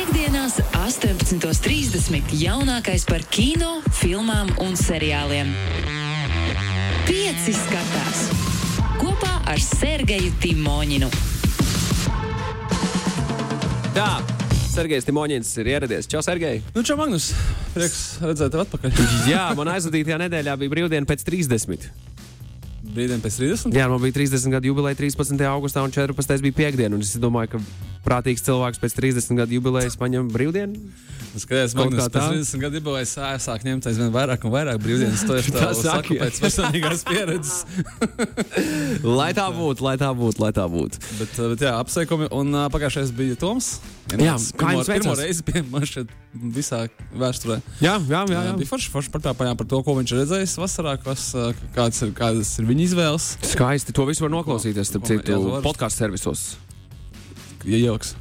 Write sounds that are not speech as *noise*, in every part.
Piektdienās, 18.30. jaunākais par kino, filmām un seriāliem. Pieci skatās kopā ar Sergeju Timoņinu. Tā, Sergejs Timoņins ir ieradies. Čau, Sergej! Nu, čau, Magnus! Prieks redzēt tevi atpakaļ. Jā, man aizvadītajā nedēļā bija brīvdiena pēc 30. Brīdien pēc 30. Jā, man bija 30 gadu jubileja 13. augustā un 14. bija piekdiena. Es domāju, ka prātīgs cilvēks pēc 30 gadu jubilejas paņem brīvdienu. Skaties, Kaut Magnus, kā tā? pēc 30 gadu jubilejas sāk ņemt aizvien vairāk un vairāk brīvdienas. To es *laughs* Tā saku jā. pēc personīgās pieredzes. *laughs* Lai tā būtu, lai tā būtu, lai tā būtu. Bet, uh, bet jā, apsveikumi. Un uh, pagājušais bija Toms. Jā, kā pirmo, jums pirmo veicās? reizi pie man šeit visā vēsturē. Jā, jā, jā. jā. Bija forši, forši patapājām par to, ko viņš redzējis vasarā, kas, kāds ir, kādas ir viņa izvēles. Skaisti. To visu var noklausīties, starp citu, podkāstu servisos. Ja ieliks.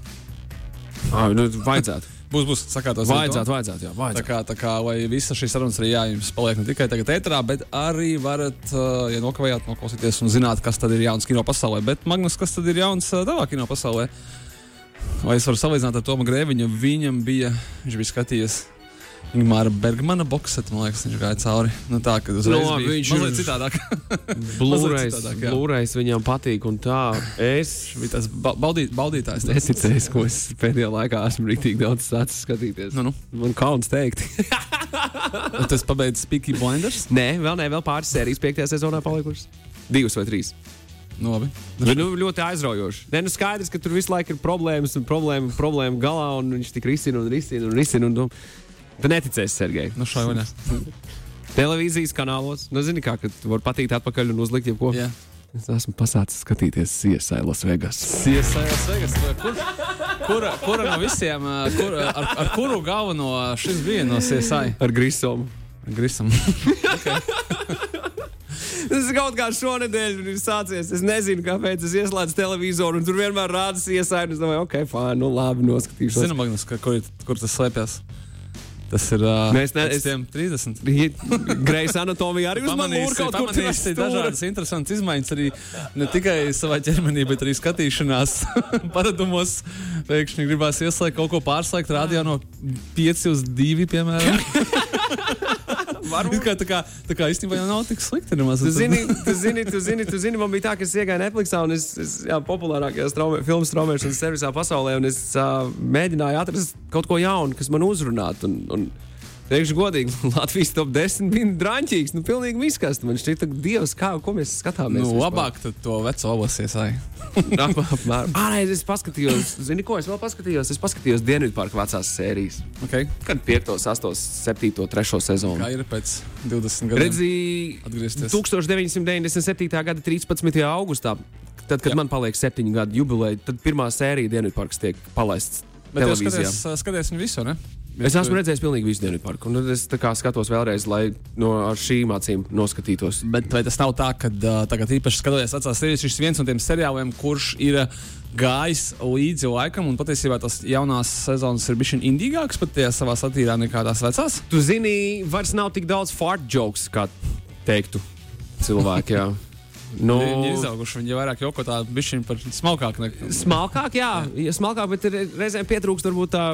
Ah, nu, vajadzētu. *laughs* Būs, būs sakātos. Vajadzētu, vajadzētu, jā, Tā vajadzētu. kā, tā kā vai visa šī saruna arī jā, jums paliek ne tikai tagad ēterā, bet arī varat, uh, ja nokavējāt, noklausīties un zināt, kas tad ir jauns kino pasaulē. Bet, Magnus, kas tad ir jauns uh, tavā kino pasaulē? Vai es varu salīdzināt ar Tomu Grēviņu? Viņam bija, viņš bija skatījies. Ingūna Bergmana boxetu, man liekas, viņš gāja cauri. Nu, tā, No, bija viņš ir- citādāk. *laughs* Jā. Blu-rays viņam patīk un tā. Es bija tas ba baudīt, baudītājs. tāds. neticēju, ko es pēdējā laikā esmu rīktīgi daudz sācis skatīties. Nu, nu. Man kauns teikt. Un Tas pabeidz Peaky Blinders. Nē, vēl ne, vēl pāris sērijas piektajā sezonā palikušas. Divas vai trīs. Nu, labi. Bet, nu, ļoti aizraujoši. Nē, nu skaidrs, ka tur visu laiku ir problēmas un problēma, problēma galā, un viņš tik risina un risina un risina. Un, tu, tu neticēsi, Sergei. Nu, šai vaļā. Televīzijas kanālos. Nu, zini, kā, ka tu vari patikt atpakaļ un uzlikt jebko. Jā. Es esmu pasācis skatīties CSI Las Vegas. Iesaistās Vegas. Kur, kura, kura no visiem, kur, ar, ar kuru galveno šis bija no CSI? Ar Grisomu. Grisam. Tas *laughs* kaut kā šonadēļ ir sācies. Es nezinu, kāpēc es ieslēdzu televizoru, un tur vienmēr CSI. un Es domāju, ok, fine, nu labi, noskatīšos. Zinu, Magnus, ka, kur, kur tas slēpjas. Tas ir uh, Mēs ne- es- 30. Greisa anatomija arī uz manis Pamanīsi, kaut kur tur pamanīsi stūra. dažādas interesantas izmaiņas arī ne tikai savā ķermenī, bet arī skatīšanās *laughs* paradumos. Pēkšņi gribās ieslēgt kaut ko pārslēgt radio no 5 uz 2, piemēram. *laughs* Varbūt. Kā, tā kā, tā kā īstenībā jau nav tik slikti. Nemaz. Tu zini, tu zini, tu zini, tu zini, man bija tā, ka es iegāju Netflixā un es, es jā, populārākajā straumē, filmu straumēšanas servisā pasaulē, un es uh, mēģināju atrast kaut ko jaunu, kas man uzrunātu. Un, un, Teikšu godīgi, *laughs* Latvijas top 10 bija drāmīgs. Nu, pilnīgi miskast. Man šķiet, ka Dievs, kā, ko mēs skatāmies. Nu, labāk tad to veco. *laughs* Ā, nē, es paskatījos, zini, ko es vēl paskatījos? Es paskatījos Dienvidparka vecās sērijas. Okay. Kad 5, 8, 7, 3 sezonu. Kā ir pēc 20 gadiem? Redzēju, Atgriezties. 1997. gada 13. augustā, tad, kad Jā. Man paliek septiņu gadu jubileja, tad pirmā sērija Dienvidparks tiek palaists Bet jūs televīzijā. skaties, skaties viņu visu, ne? Es esmu redzējis pilnīgi visu Dienvidparku, un tad es skatos vēlreiz, lai no šīm acīm noskatītos. Bet vai tas nav tā, ka uh, tagad īpaši skatoties vecās sērijas, šis viens no tiem seriāliem, kurš ir uh, gājis līdzi laikam, un patiesībā tas jaunās sezonas ir bijis indīgāks pat tajā savā satīrā nekā tās vecās? Tu zini, vairs nav tik daudz fart jokes, kā teiktu cilvēki. *laughs* Jā. Nu, Viņi ir izauguši, viņi ir vairāk joko tā bišķiņ par smalkāk. Ne... Smalkāk, jā, ja smalkāk, bet reizēm pietrūkst varbūt tā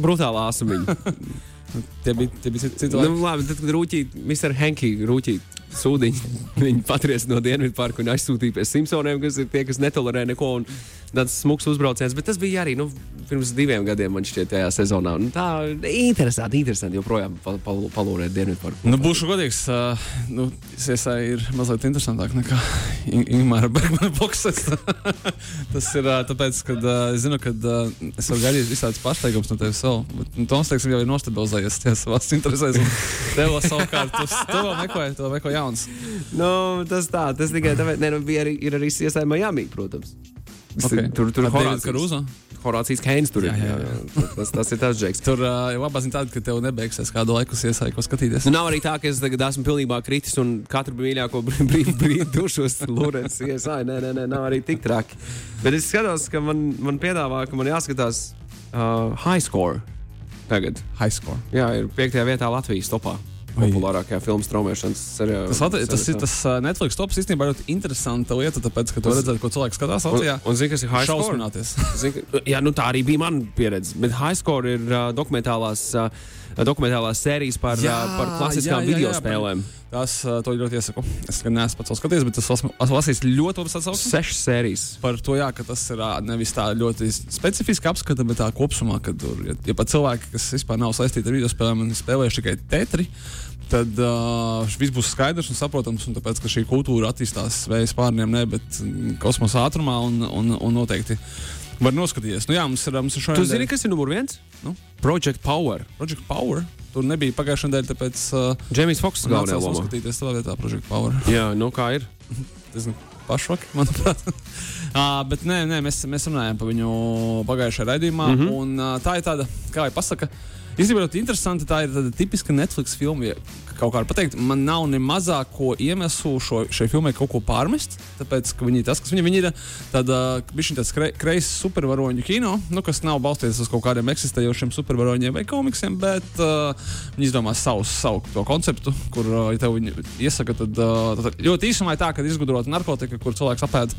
brutālā asumiņa. *laughs* Tie bija, tie bija citi citi Nu, labi, tad, kad rūķī, Mr. Henki rūķī sūdiņu, *laughs* viņi patriec no Dienvidparka un aizsūtīja pie Simpsoniem, kas ir tie, kas netolerē neko. Un tāds smags uzbrauciens, bet tas bija arī nu, pirms diviem gadiem, man šķiet, tajā sezonā. Un tā interesanti, interesanti joprojām pal pal palūrēt Dienvidparku. Nu, būšu godīgs. Uh, nu, CSI ir mazliet interesantāk nekā Ingūna Bergmana boxes. *laughs* Tas ir uh, tāpēc, ka uh, es zinu, ka uh, es varu gaidīt visādus pārsteigumus no tevis vēl. Bet nu, Toms, teiksim, jau ir nostabilizējies tajā savās interesēs. Tev savukārt, tu, tu vēl meklē, tu vēl meklē jauns. Nu, tas tā, tas tikai tāpēc, ne, nu, bija arī, ir arī CSI Miami, protams. Okay. Tur tur Horācijas- Karuzo? Horācijas Keins tur ir. Jā, jā, jā. *laughs* Tas, tas ir tas džeks. Tur uh, ir labā ziņa tāda, ka tev nebeigsies kādu laiku iesaistīt, ko skatīties. Nu, nav arī tā, ka es tagad esmu pilnībā kritis un katru mīļāko brīdi brīd *laughs* dušos Lorēns iesāju. Nē, nē, nē, nav arī tik traki. Bet es skatos, ka man, man piedāvā, ka man jāskatās uh, high score tagad. High score. Jā, ir piektajā vietā Latvijas topā. Populārākajā filmu straumēšanas seriālā. Tas, lat- tas ir tas uh, Netflix tops īstenībā ļoti interesanta lieta, tāpēc, ka tu redzat, ko cilvēks skatās Un, Latvijā. un zini, kas ir high score? Zini, ka- jā, nu, tā arī bija mana pieredze. Bet high score ir uh, dokumentālās, uh, dokumentālās sērijas par, Jā, par klasiskām jā, jā, video spēlēm. Tas to ļoti iesaku. Es gan neesmu pats skatījies, bet es esmu lasījis ļoti labas atsauksmes. Sešas sērijas. Par to, jā, ka tas ir nevis tā ļoti specifiski apskata, bet tā kopumā, ka tur, ja, ja pat cilvēki, kas vispār nav saistīti ar video spēlēm un spēlējuši tikai tetri, tad uh, viss būs skaidrs un saprotams. Un tāpēc, ka šī kultūra attīstās vēja spārniem, ne, bet mm, kosmosa ātrumā un, un, un noteikti var noskatīties. Nu, jā, mums ir, mums ir šodien. Tu zini, kas ir numur viens? Nu? Project Power. Project Power. Tur nebija pagājušā nedēļa, tāpēc uh, Džemijs Foks galvenajā nācās lomā. noskatīties tādā vietā Project Power. *laughs* Jā, nu kā ir? *laughs* pašvaki, manuprāt. uh, *laughs* bet nē, nē mēs, mēs runājām par viņu pagājušajā raidījumā. Mm. -hmm. un, uh, tā ir tāda, kā jau pasaka, ļoti interesanti. Tā ir tāda tipiska Netflix filma. Kaut kā pateikt, man nav ne mazāko iemeslu šo, šai filmai kaut ko pārmest. Tāpēc, ka viņi tas, viņi, viņi ir, tāda tāds kre, kreiss supervaroņu kino, nu, kas nav balstīts uz kaut kādiem eksistējošiem supervaroņiem vai komiksiem, bet uh, viņi izdomā savu, savu konceptu, kur, uh, ja tev viņi iesaka, tad, uh, tad ļoti īsumā ir tā, ka izgudrot narkotiku, kur cilvēks apēd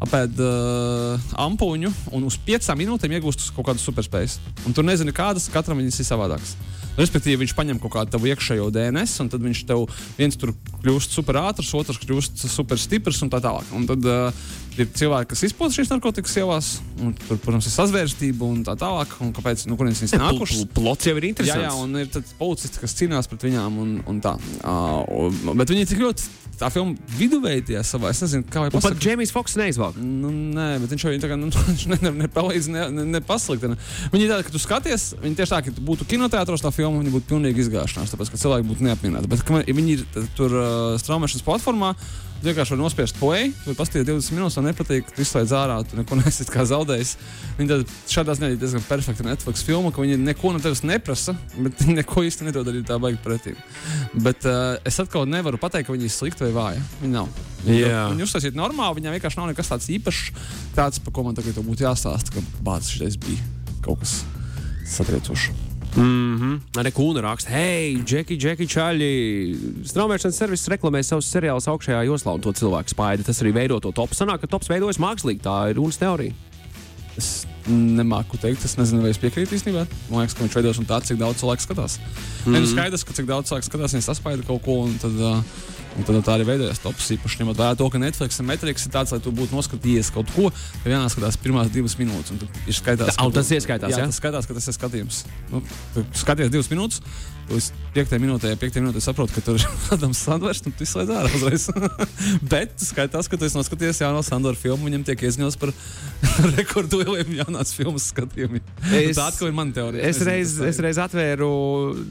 apēd uh, ampuļu un uz piecām minūtēm iegūst kaut kādas superspējas. Un tur nezini, kādas katram viņas ir savādākas. Respektīvi, viņš paņem kaut kādu tavu iekšējo DNS, un tad viņš tev viens tur kļūst super ātrs, otrs kļūst super stiprs un tā tālāk. Un tad uh, ir cilvēki, kas izpauž šīs narkotikas ielās, un tur, protams, ir sazvērstība un tā tālāk. Un kāpēc, nu, kurienes viņas nākušas? Plots jau ir Jā, interesants. jā, un ir policisti, kas cīnās pret viņām, un, un tā. Uh, bet viņi ir tik ļoti tā filma viduvēji tie savā. Es nezinu, kā jau Un pat. Džemijs Foks neizvalk. Nu, nē, bet viņš jau tā kā, nu, *laughs* ne, ne, nepalīdz, ne, ne, nepasliktina. Viņi ir tādi, ka tu skaties, viņi tieši tā, ka tu būtu kinoteātros tā filma, viņi būtu pilnīgi izgāšanās, tāpēc, ka cilvēki būtu neapmierināti. Bet, ja viņi ir tur uh, straumēšanas platformā, tu vienkārši var nospiest play, tu pasties 20 minūtes, un nepatīk, tu izslēdz ārā, tu neko *laughs* nesi kā zaudējis. Viņi tad šādā ziņā ir diezgan perfekta Netflix filma, ka viņi neko no tevis neprasa, bet viņi neko īsti nedod arī tā baigi pretī. Bet uh, es atkal nevaru pateikt, ka viņi ir slikti vai vāji. Viņi nav. Viņi, Jā. viņi uztaisīja normāli, viņiem vienkārši nav nekas tāds īpašs, tāds, par ko man tagad būtu jāstāsta, ka bācis šis bija kaut kas satriecošs. Mm -hmm. Arī Kūna raksta, hei, Džeki, Džeki, Čaļi. Straumēšanas servis reklamē savus seriālus augšējā joslā un to cilvēku spaida. Tas arī veido to topu. Sanāk, ka tops veidojas mākslīgi. Tā ir runas teorija. Es nemāku teikt, es nezinu, vai es piekrītu īstenībā. Man liekas, ka viņš veidos un tā, cik daudz cilvēku skatās. Mm -hmm. Ir skaidrs, ka cik daudz cilvēku skatās, viņi saspaida kaut ko. Un tad, uh, Un tad tā arī veidojas tops. Īpaši ņemot vērā to, ka Netflix Matrix ir tāds, lai tu būtu noskatījies kaut ko, tad jāskatās pirmās divas minūtes. Ir skaitās, Tā- tas ieskaitās, jā, jā? tas skatās, ka tas ir skatījums. Nu, skaties divas minūtes, līdz piektajai minūtē, ja piektajai minūtē saproti, ka tur ir *laughs* Adams Sanders, un tu izslēdz ārā uzreiz. *laughs* Bet skaitās, ka tu esi noskatījies jauno Sandoru filmu, viņam tiek ieziņots par *laughs* rekordoliem jaunās filmas skatījumiem. Es- Tā atkal ir mana teorija. Es nezinu, reiz, es reiz atvēru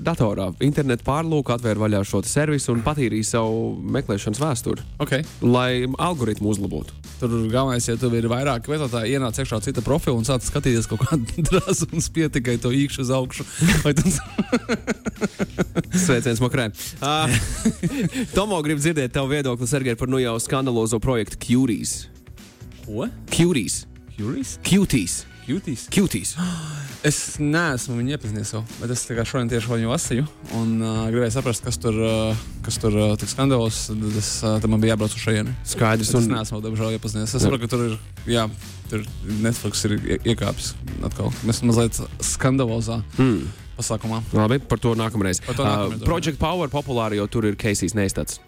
datorā, internetu pārlūku, atvēru vaļā šo servisu un patīrīju savu meklēšanas vēsturi, Okay. lai algoritmu uzlabotu. Tur galvenais, ja tev ir vairāk lietotāji, ienāc iekšā cita profila un sāc skatīties kaut kādu *laughs* drāzu un spied tikai to īkšķi uz augšu. Tas *laughs* Sveiciens, Makrē. Uh, *laughs* Tomo grib dzirdēt tavu viedokli, Sergei, par nu jau skandalozo projektu Cuties. ko? Cuties. Cuties? Cuties. Cuties? Cuties. *gasps* Es neesmu viņu iepazinies vēl, bet es tikai šodien tieši viņu lasīju un uh, gribēju saprast, kas tur, uh, kas tur uh, tik skandalos. Tad, es, uh, tad man bija jābrauc uz šejieni. Skaidrs. Es Un, neesmu vēl, diemžēl, iepazinies. Es saprotu, ka tur ir, jā, tur Netflix ir ie- iekāpis atkal. Mēs mazliet skandalozā mm, pasākumā. labi, par to nākamreiz. Par to nākamreiz, uh, Project Power populāri, jo tur ir Keisijs Neistats.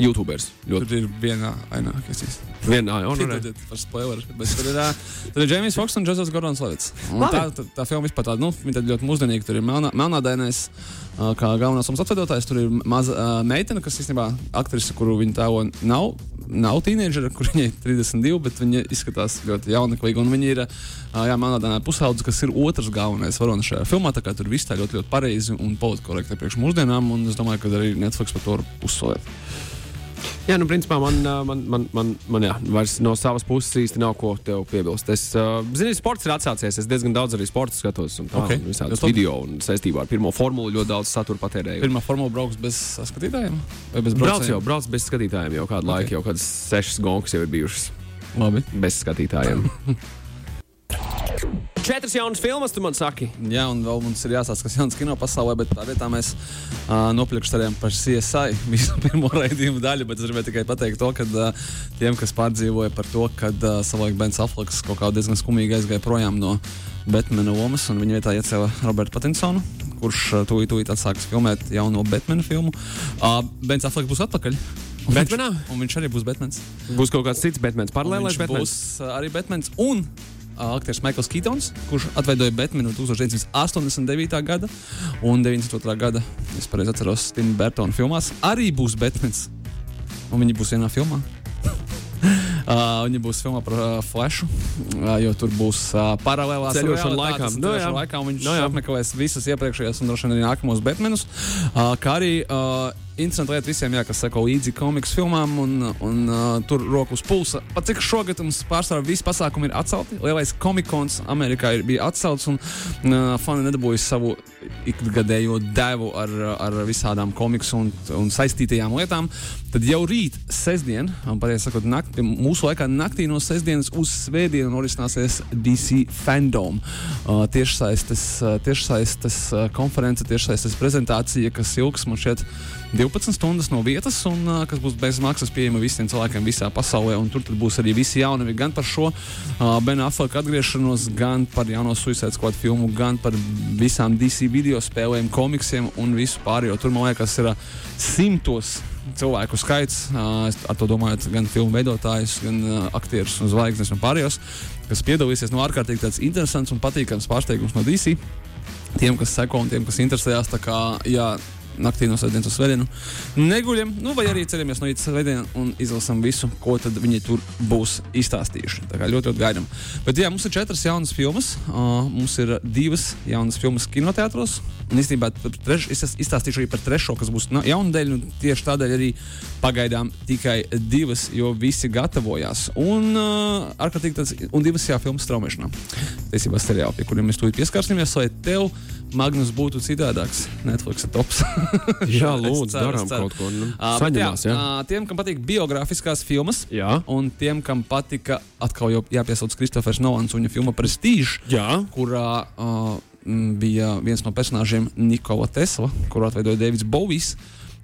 YouTubers. Ļoti Tur ir viena aina, kas īsti. vienā. Re. Piedodiet par spoileru. Bet tur ir, ir Džeimis Foks un Džozefs Gordons Levits. Tā, tā, tā filma vispār tāda, nu, viņa tāda ļoti mūsdienīga. Tur ir melnā, melnādainais, kā galvenais mums atvedotājs. Tur ir maza meitene, kas īstenībā aktrise, kuru viņa tēlo nav. Nav tīneģera, kur viņai ir 32, bet viņa izskatās ļoti jauneklīga. Un viņa ir jā, melnādainā pusaudze, kas ir otrs galvenais varonis šajā filmā. Tā kā tur viss tā ļoti, ļoti pareizi un politkorekti priekš mūsdienām. Un es domāju, ka arī Netflix par to var uzsvērt. Jā, nu, principā man, man, man, man, man jā, vairs no savas puses īsti nav ko piebilst. Es uh, zinu, sports ir atsācies. Es diezgan daudz arī sporta skatos. Un tā, Ok. okay. Visādas Ļoti labi. video un saistībā ar pirmo formulu ļoti daudz satura patērēju. Pirmā formula brauks bez skatītājiem? Vai bez Brauc jau, brauc bez skatītājiem jau kādu Ok. laiku, jau kādas sešas gonkas jau ir bijušas Labi. bez skatītājiem. *laughs* Četras jaunas filmas, tu man saki. Jā, un vēl mums ir jāsaka, kas jauns kino pasaulē, bet tā vietā mēs uh, noplikšķinām par CSI *laughs* visu pirmo raidījumu daļu. Bet es gribēju tikai pateikt to, ka uh, tiem, kas pārdzīvoja par to, ka uh, savulaik Bens Aflaks kaut kā diezgan skumīgi aizgāja projām no Batmana lomas, un viņa vietā iecēla Robertu Patinsonu, kurš uh, tūlīt, tūlīt atsāks filmēt jauno Batmana filmu. Uh, Bens Aflaks būs atpakaļ. Un? Viņš, un viņš arī būs Batmans. Būs kaut kāds cits Batmans, paralēlais Batmans. būs arī Batmans. Un aktieris Maikls Keitons, kurš atveidoja Batmanu 1989. gada un 92. gada, es pareizi atceros, Tim Burtona filmās, arī būs Batmans. Un viņi būs vienā filmā. *laughs* Uh, viņa būs filmā par uh, Flashu, uh, jo tur būs uh, paralēlās Ceļošana laikā. Nu, ceļošana jā. laikā viņš Nu, jā. apmeklēs visas iepriekšējās un droši vien arī nākamos Batmanus. Uh, kā arī uh, interesanti lieta visiem, jā, kas seko līdzi komiksu filmām un, un uh, tur roku uz pulsa. Pat cik šogad mums pārsvarā visi pasākumi ir atcelti. Lielais komikons Amerikā ir, bija atcelts un uh, fani nedabūja savu ikgadējo devu ar, ar visādām komiksu un, un saistītajām lietām. Tad jau rīt, sestdien, pareizi sakot, nakti, mūsu laikā naktī no sestdienas uz svētdienu norisināsies DC Fandom. Uh, tiešsaistes, uh, tiešsaistes uh, konference, tiešsaistes prezentācija, kas ilgs man šķiet 12 stundas no vietas, un uh, kas būs bez maksas pieejama visiem cilvēkiem visā pasaulē. Tur būs arī visi jauni, gan par šo uh, Bena Affleka atgriešanos, gan par jauno Suicide Squad filmu, gan par visām DC video spēlēm, komiksiem un visu pārējo. Tur man liekas, ir uh, simtos cilvēku skaits. Uh, es ar to domāju, gan filmu veidotājus, gan uh, aktierus un zvaigznes un pārējos, kas piedalīsies no ārkārtīgi tāds interesants un patīkams pārsteigums no DC. Tiem, kas seko un tiem, kas interesējās, tā kā jā, naktī no sestdienas uz svētdienu neguļam, nu, vai arī ceļamies no rīta svētdienā un izlasām visu, ko viņi tur būs izstāstījuši. Tā kā ļoti, ļoti gaidām. Bet jā, mums ir četras jaunas filmas. Uh, mums ir divas jaunas filmas kinoteātros. Un īstenībā treš, es izstāstīšu arī par trešo, kas būs jauna dēļ. un Tieši tādēļ arī pagaidām tikai divas, jo visi gatavojās. Un, uh, ārkārtīgi tāds, un divas jā, filmas straumēšanā. Tiesībā seriāli, pie kuriem mēs tūlīt pieskarsimies, lai tev Magnus būtu citādāks. Netflix tops. *laughs* *laughs* Jā, lūdzu, darām kaut ko. Nu, Ā, bet saņemās, jā. ā, Tiem, kam patīk biogrāfiskās filmas, Jā. un tiem, kam patika, atkal jau jāpiesauc Kristofers Nolans un viņa filma Prestige, Jā. kurā uh, bija viens no personāžiem Nikola Tesla, kuru atveidoja Deivids Bovijs.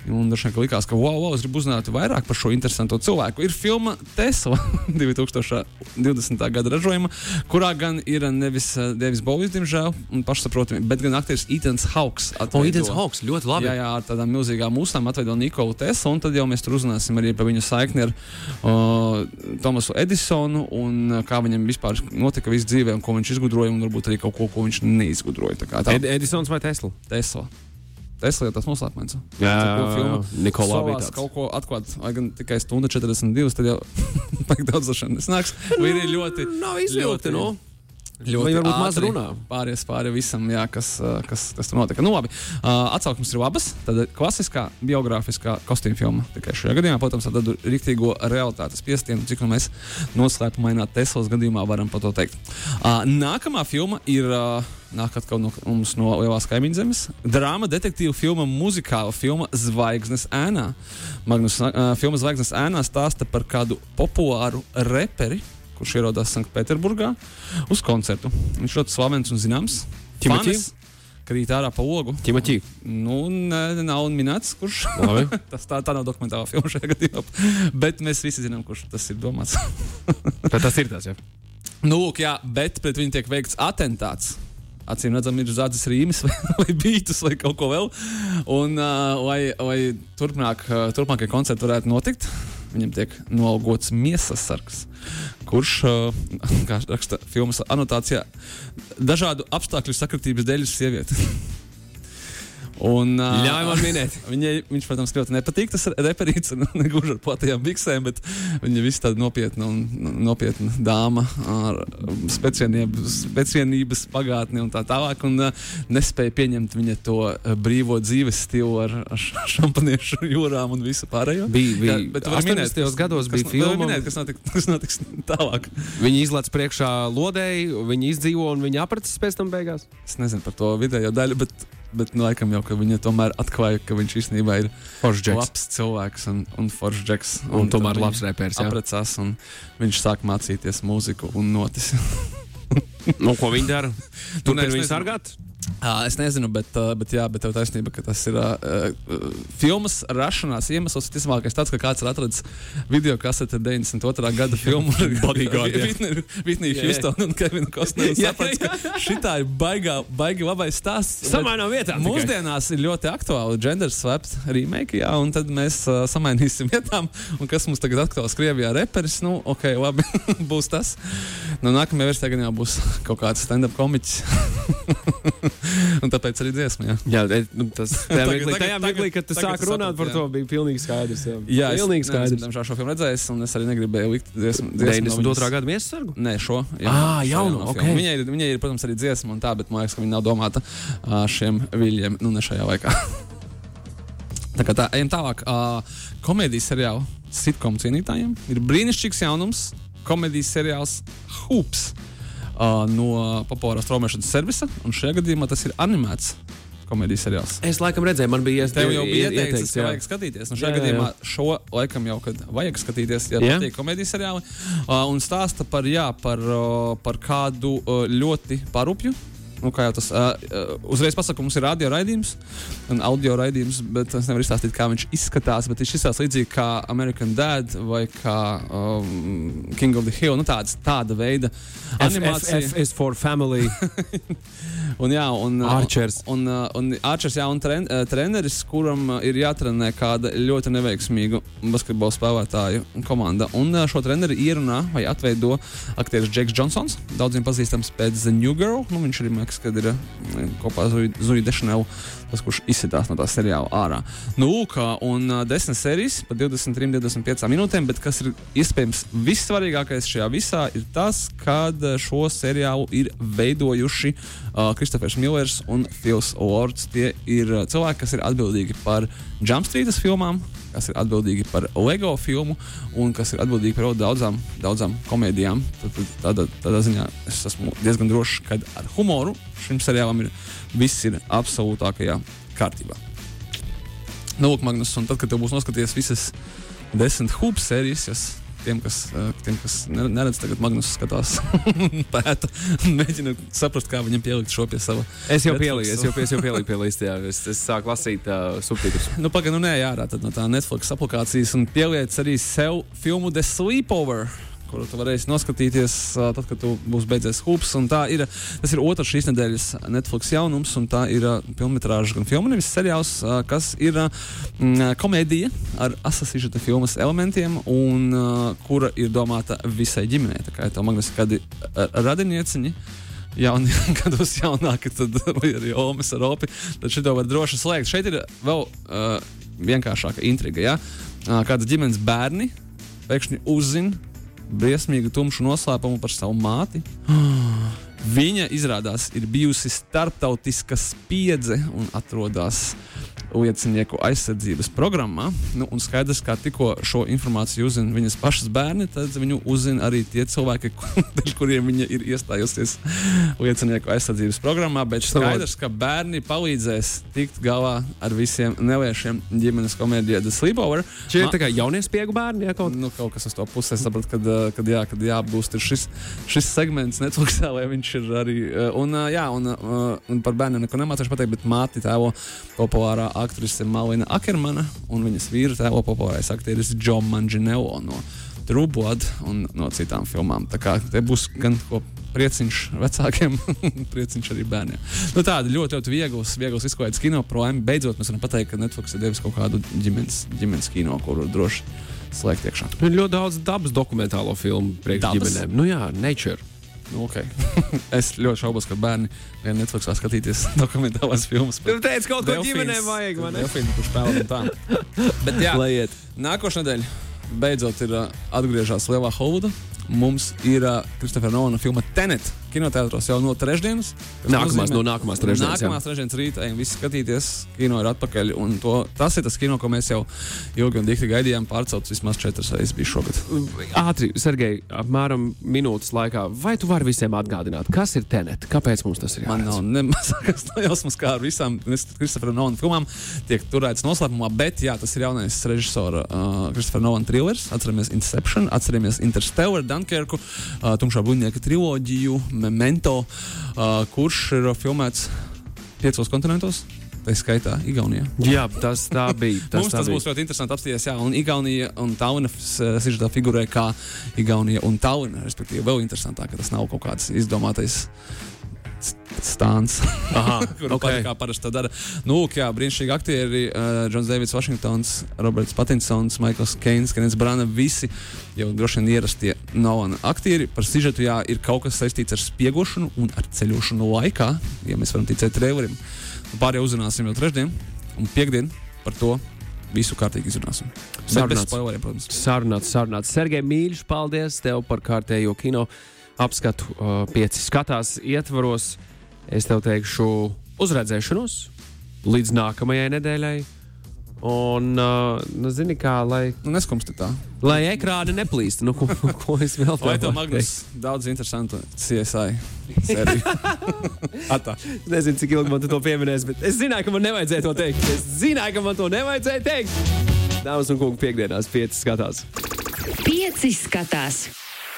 Un dažkārt likās, ka wow, wow, es gribu uzzināt vairāk par šo interesantu cilvēku. Ir filma Tesla *laughs* 2020. gada ražojuma, kurā gan ir nevis uh, Deivids Bovijs, diemžēl, un pašsaprotami, bet gan aktieris Etans Hawks. O, Idens Hawks, ļoti labi. Jā, jā, ar tādām milzīgām mūsām atveido Nikolu Teslu, un tad jau mēs tur uzzināsim arī par viņu saikni ar uh, Tomasu Edisonu un uh, kā viņam vispār notika viss dzīvē, un ko viņš izgudroja, un varbūt arī kaut ko, ko viņš neizgudroja. Tā kā tā Ed Edisons vai Tesla? Tesla. Tesla jau tas noslēpums. Jā. Nikolā bija Solās tāds. kaut ko atklāt, vai gan tikai stunda 42, tad jau *laughs* baigi daudz zašana nesnāks. Vai ir ļoti, Nav ļoti- nu. ļoti Viņi varbūt maz runā. Pāries pāri visam, jā, kas, kas, kas tur notika. Nu, labi, uh, atsauksmes ir labas. Tad klasiskā biogrāfiskā kostīma filma. Tikai šajā gadījumā, protams, tādu rīktīgo realitātes piestienu, cik nu mēs noslēpumainā Teslas gadījumā varam par to teikt. Uh, nākamā filma ir. Uh, Nāk atkal no mums no lielās kaimiņu zemes. Drāma, detektīva filma, muzikāla filma Zvaigznes ēnā. Magnus, uh, filma Zvaigznes ēnā stāsta par kādu populāru reperi, kurš ierodās Sanktpēterburgā uz koncertu. Viņš ļoti slavens un zināms. Fanis, Krīt ārā pa logu. Timoķī. Nu, ne, nav minēts, kurš. *laughs* Tas tā, tā nav dokumentāla filma šajā gadījumā. Bet mēs visi zinām, kurš tas ir domāts. Tas ir tas, jā. nu, lūk, jā, bet pret viņu tiek veikts atentāts. Acīm redzam, ir zādzes rīmes, *laughs* vai, vai bītus, vai kaut ko vēl. Un, uh, lai, lai turpmāk, uh, turpmākie koncerti varētu notikt, viņam tiek nolgots miesas sargs, kurš, uh, *laughs* kā raksta filmas anotācijā, dažādu apstākļu sakritības dēļ ir sieviete. *laughs* Un, uh, Ļauj man minēt. Viņai, viņš, protams, ļoti nepatīk tas reperīts, un negluži ar platajām biksēm, bet viņa ir tāda nopietna un nopietna dāma ar specienības, specienības pagātni un tā tālāk. Un uh, nespēja pieņemt viņa to brīvo dzīves stilu ar, ar šampaniešu jūrām un visu pārējo. Bija, bija. Jā, bet tu vari minēt, 80. gados kas, bija filma. Minēt, kas, notiks, kas notiks tālāk. Viņi izlaiž priekšā lodēji, viņi izdzīvo un viņi aprecis pēc tam beigās. Es nezinu par to vidējo daļu, bet, bet nu, laikam jau, ka viņa tomēr atklāja, ka viņš īstenībā ir Foršs džeks. labs cilvēks un, un foršs džeks. Un tomēr tad labs reperis, jā. Apprecās un viņš sāk mācīties mūziku un notis. Nu, ko viņi dara? *laughs* Nu, Tur nē, es viņi nezinu. Uh, es nezinu, bet, uh, bet, jā, bet tev taisnība, ka tas ir uh, uh, filmas rašanās iemesls. Visticamākais tāds, ka kāds ir atradzis video kaseti 92. gada filmu ar. Vitniju. Houstonu un Kevinu Kostneru. *laughs* Jā, ka šitā ir baigā, baigi labais stāsts. Samainām tikai. Mūsdienās ir ļoti aktuāli gender swaps remake, jā, un tad mēs uh, samainīsim *laughs* vietām. Un kas mums tagad aktuāls Krievijā reperis, nu, ok, *laughs* labi, būs tas. Nu, nākamajā versijā gan jau būs kaut kāds stand-up komiķis. *laughs* un tāpēc arī dziesma, jā. Jā, e, nu, tas *laughs* mirklī, tagad- tajā mirklī, kad tu sāki runāt par jā. to, bija pilnīgi skaidrs. Jā, Jā, es pilnīgi skaidrs. diemžēl, šo filmu redzējis, un es arī negribēju likt dziesmu. dziesmu no 92. viņas. gada miesasargu? Nē, šo. Ā, šo jauno, jauno ok. filmu. Viņai, ir, viņai ir, protams, arī dziesma, un tā, bet man liekas, ka viņa nav domāta šiem viļņiem, nu, ne šajā laikā. *laughs* tā kā tā, ejam tālāk. Komēdijas seriāla sitkomu cienītājiem ir brīnišķīgs jaunums. Komēdijas seriāls Hoops uh, no populārās traumēšanas servisa, un šajā gadījumā tas ir animēts komēdijas seriāls. Es laikam redzēju, man bija Tev jau bija ie- ieteicis, ka jā. vajag skatīties. Nu, Jā, šajā jā, gadījumā jā. šo laikam jau kad vajag skatīties, ja Jā? patīk komēdijas seriāli. Uh, un stāsta par, jā, par, uh, par kādu uh, ļoti parupju. Nu, kā jau tas uh, uzreiz pasaka, ka mums ir radio raidījums un audio raidījums, bet es nevaru izstāstīt, kā viņš izskatās. Bet viņš izskatās līdzīgi kā American Dad vai kā um, King of the Hill. Nu, tāds, tāda veida F, F, animācija. F is for family. *laughs* Un, jā, un, Archers. Un, uh, un Arčers, jā, un tren, treneris, kuram ir jātrenē kāda ļoti neveiksmīga basketbola spēlētāju komanda. Un šo treneri ierunā vai atveido aktieris Džeks Džonsons, daudziem pazīstams pēc The New Girl. Nu, viņš arī mākslinieks, kad ir uh, kopā Zuju Dešanelu, tas, kurš izsitās no tā seriāla ārā. Nu, lūk, un desmit sērijas pa 23-25 minūtēm, bet kas ir iespējams vissvarīgākais šajā visā, ir tas, kad šo seriālu ir veidojuši uh, Kristofers Millers un Fils Lords. Tie ir uh, cilvēki, kas ir atbildīgi par Jumpstreetas filmām, kas ir atbildīgi par LEGO filmu un kas ir atbildīgi par daudzām, daudzām komēdijām. Tad, tad, tādā, tādā ziņā es esmu diezgan drošs, ka ar humoru šim seriālam ir viss ir absolūtākajā kārtībā. Nu, lūk, Magnus, un tad, kad tev būs noskatījies visas desmit hūpas sērijas, tiem, kas, eh, tiem, kas ne- neredz, tagad Magnus skatās, *laughs* pēta un mēģina saprast, kā viņam pielikt šo pie sava. Es jau pielīgu, es jau, es jau pielīgu pie listas. jā. Es, es sāku lasīt uh, subtitrus. Nu, pagaidi, nu nē, ārā tad no tā Netflix aplikācijas un pieliec arī sev filmu The Sleepover. Kuru tu varēsi noskatīties, tad, kad būs beidzies Tā ir, tas ir otrs šīs nedēļas Netflix jaunums, un tā ir filmas, gan filma, nevis seriāls, kas ir mm, komēdija ar asasižeta filmas elementiem, un kura ir domāta visai ģimenei. Tā kā ir tā Magnus, kādi radinieciņi. Jauni, kad *laughs* būs jaunāki, tad *laughs* jau Omas ar Opi. Tad šito var droši slēgt. Šeit ir vēl uh, vienkāršāka intriga. Ja? Uh, kādas ģimenes bērni pēkšņi uzzina briesmīgu tumšu noslēpumu par savu māti. *gasps* *gasps* Viņa izrādās ir bijusi starptautiska spiedze un atrodas liecinieku aizsardzības programmā. Nu, un skaidrs, ka tikko šo informāciju uzzina viņas pašas bērni, tad viņu uzzina arī tie cilvēki, *laughs* ar kuriem viņa ir iestājusies liecinieku aizsardzības programmā. Bet skaidrs, ka bērni palīdzēs tikt galā ar visiem neliešiem ģimenes komēdijā The Sleepover. Šie ir tā kā jaunie spiegu bērni, ja kaut Nu, kaut kas uz to puses. Es saprotu, kad, kad, jā, kad jāapgūst šis, šis segments Netflixā, lai viņš ir arī. uh, Un, uh, jā, un, uh, un par bērniem neko nemācīšu pateikt, bet māti tēlo populārā aktrise Malina Akermana un viņas vīru tēlo populārais aktieris Džo Manginello no True Blood un no citām filmām. Tā kā te būs gan ko prieciņš vecākiem, *laughs* prieciņš arī bērniem. Nu, tāda ļoti, ļoti viegls, viegls izklaides kino problēma. Beidzot, mēs varam pateikt, ka Netflix ir devis kaut kādu ģimenes, ģimenes kino, kuru droši slēgt iekšā. Ir ļoti daudz dabas dokumentālo filmu priekš Dabas? ģimenēm. Nu jā, nature. Nu, okay. *laughs* es ļoti šaubos, ka bērni vienā Netflixā skatīties *laughs* dokumentālās filmas. Tu teici, kaut ko ģimenēm vajag? Delfīnu, kurš spēlē tā. *laughs* Bet jā, Lai iet. nākošais nedēļa beidzot ir uh, atgriežas Lielā Holivudā. Mums ir uh, Kristofera Nolana filma Tenet. Kinoteātros jau no trešdienas. Nākamās, nozīmē- no nākamās trešdienas, jā. Nākamās trešdienas rītā ejam visi skatīties. Kino ir atpakaļ. un To, tas ir tas kino, ko mēs jau ilgi un dikti gaidījām. Pārcelts vismaz četras reizes bija šogad. Ātri, Sergei, apmēram minūtes laikā. Vai tu vari visiem atgādināt, kas ir tenet? Kāpēc mums tas ir Man jāredz? nav nemazākās jausmas, kā ar visām Kristofera Nolana filmām tiek turēts noslēpumā, bet jā, tas ir jaunais režisora uh, Kristofera Nolana thrillers. Atceramies Inception, atceramies Interstellar, Dunkerku, uh, Tumšā bruņinieka triloģiju, Memento, uh, kurš ir filmēts piecos kontinentos. Tā skaitā Igaunijā. Jā, tas tā bija. Tas Mums tā tas bija. būs ļoti interesanti apstāties. Jā, un Igaunija un Tauna sižetā figurē kā Igaunija un Tauna. Respektīvi, vēl interesantāk, ka tas nav kaut kāds izdomātais *laughs* Kuru ok. okay. kā parasti dara. Nu, jā, brīnišķīgi aktieri. Uh, Džons Deivids, Vašingtons, Roberts Patinsons, Maikls Keins, Kenets Brāna. Visi jau droši vien ierastie Nolana aktieri. Par sižetu jā, ir kaut kas saistīts ar spiegošanu un ar ceļošanu laikā, ja mēs varam ticēt trailerim. Pārējie uzzināsim jau trešdien un piekdien par to. Visu kārtīgi izrunāsim. Sarunāts. spoileriem, protams. Sarunāts, sarunāts. Sergei Mīļš, paldies tev par kārtējo kino apskatu. Uh, pieci skatās ietvaros. Es tev teikšu uzredzēšanos līdz nākamajai nedēļai. Un, uh, nu, zini, kā, lai, Nu, neskumsti tā. lai ekrāni neplīst. Nu, ko, *laughs* ko es vēl tev, varu Magnus, daudz interesantu CSI? *laughs* Es nezinu, cik ilgi man to pieminēs, bet es zināju, ka man nevajadzēja to teikt. Es zināju, ka man to nevajadzēja teikt. Dāmas un kungi, piekdienās pieci skatās. Pieci skatās.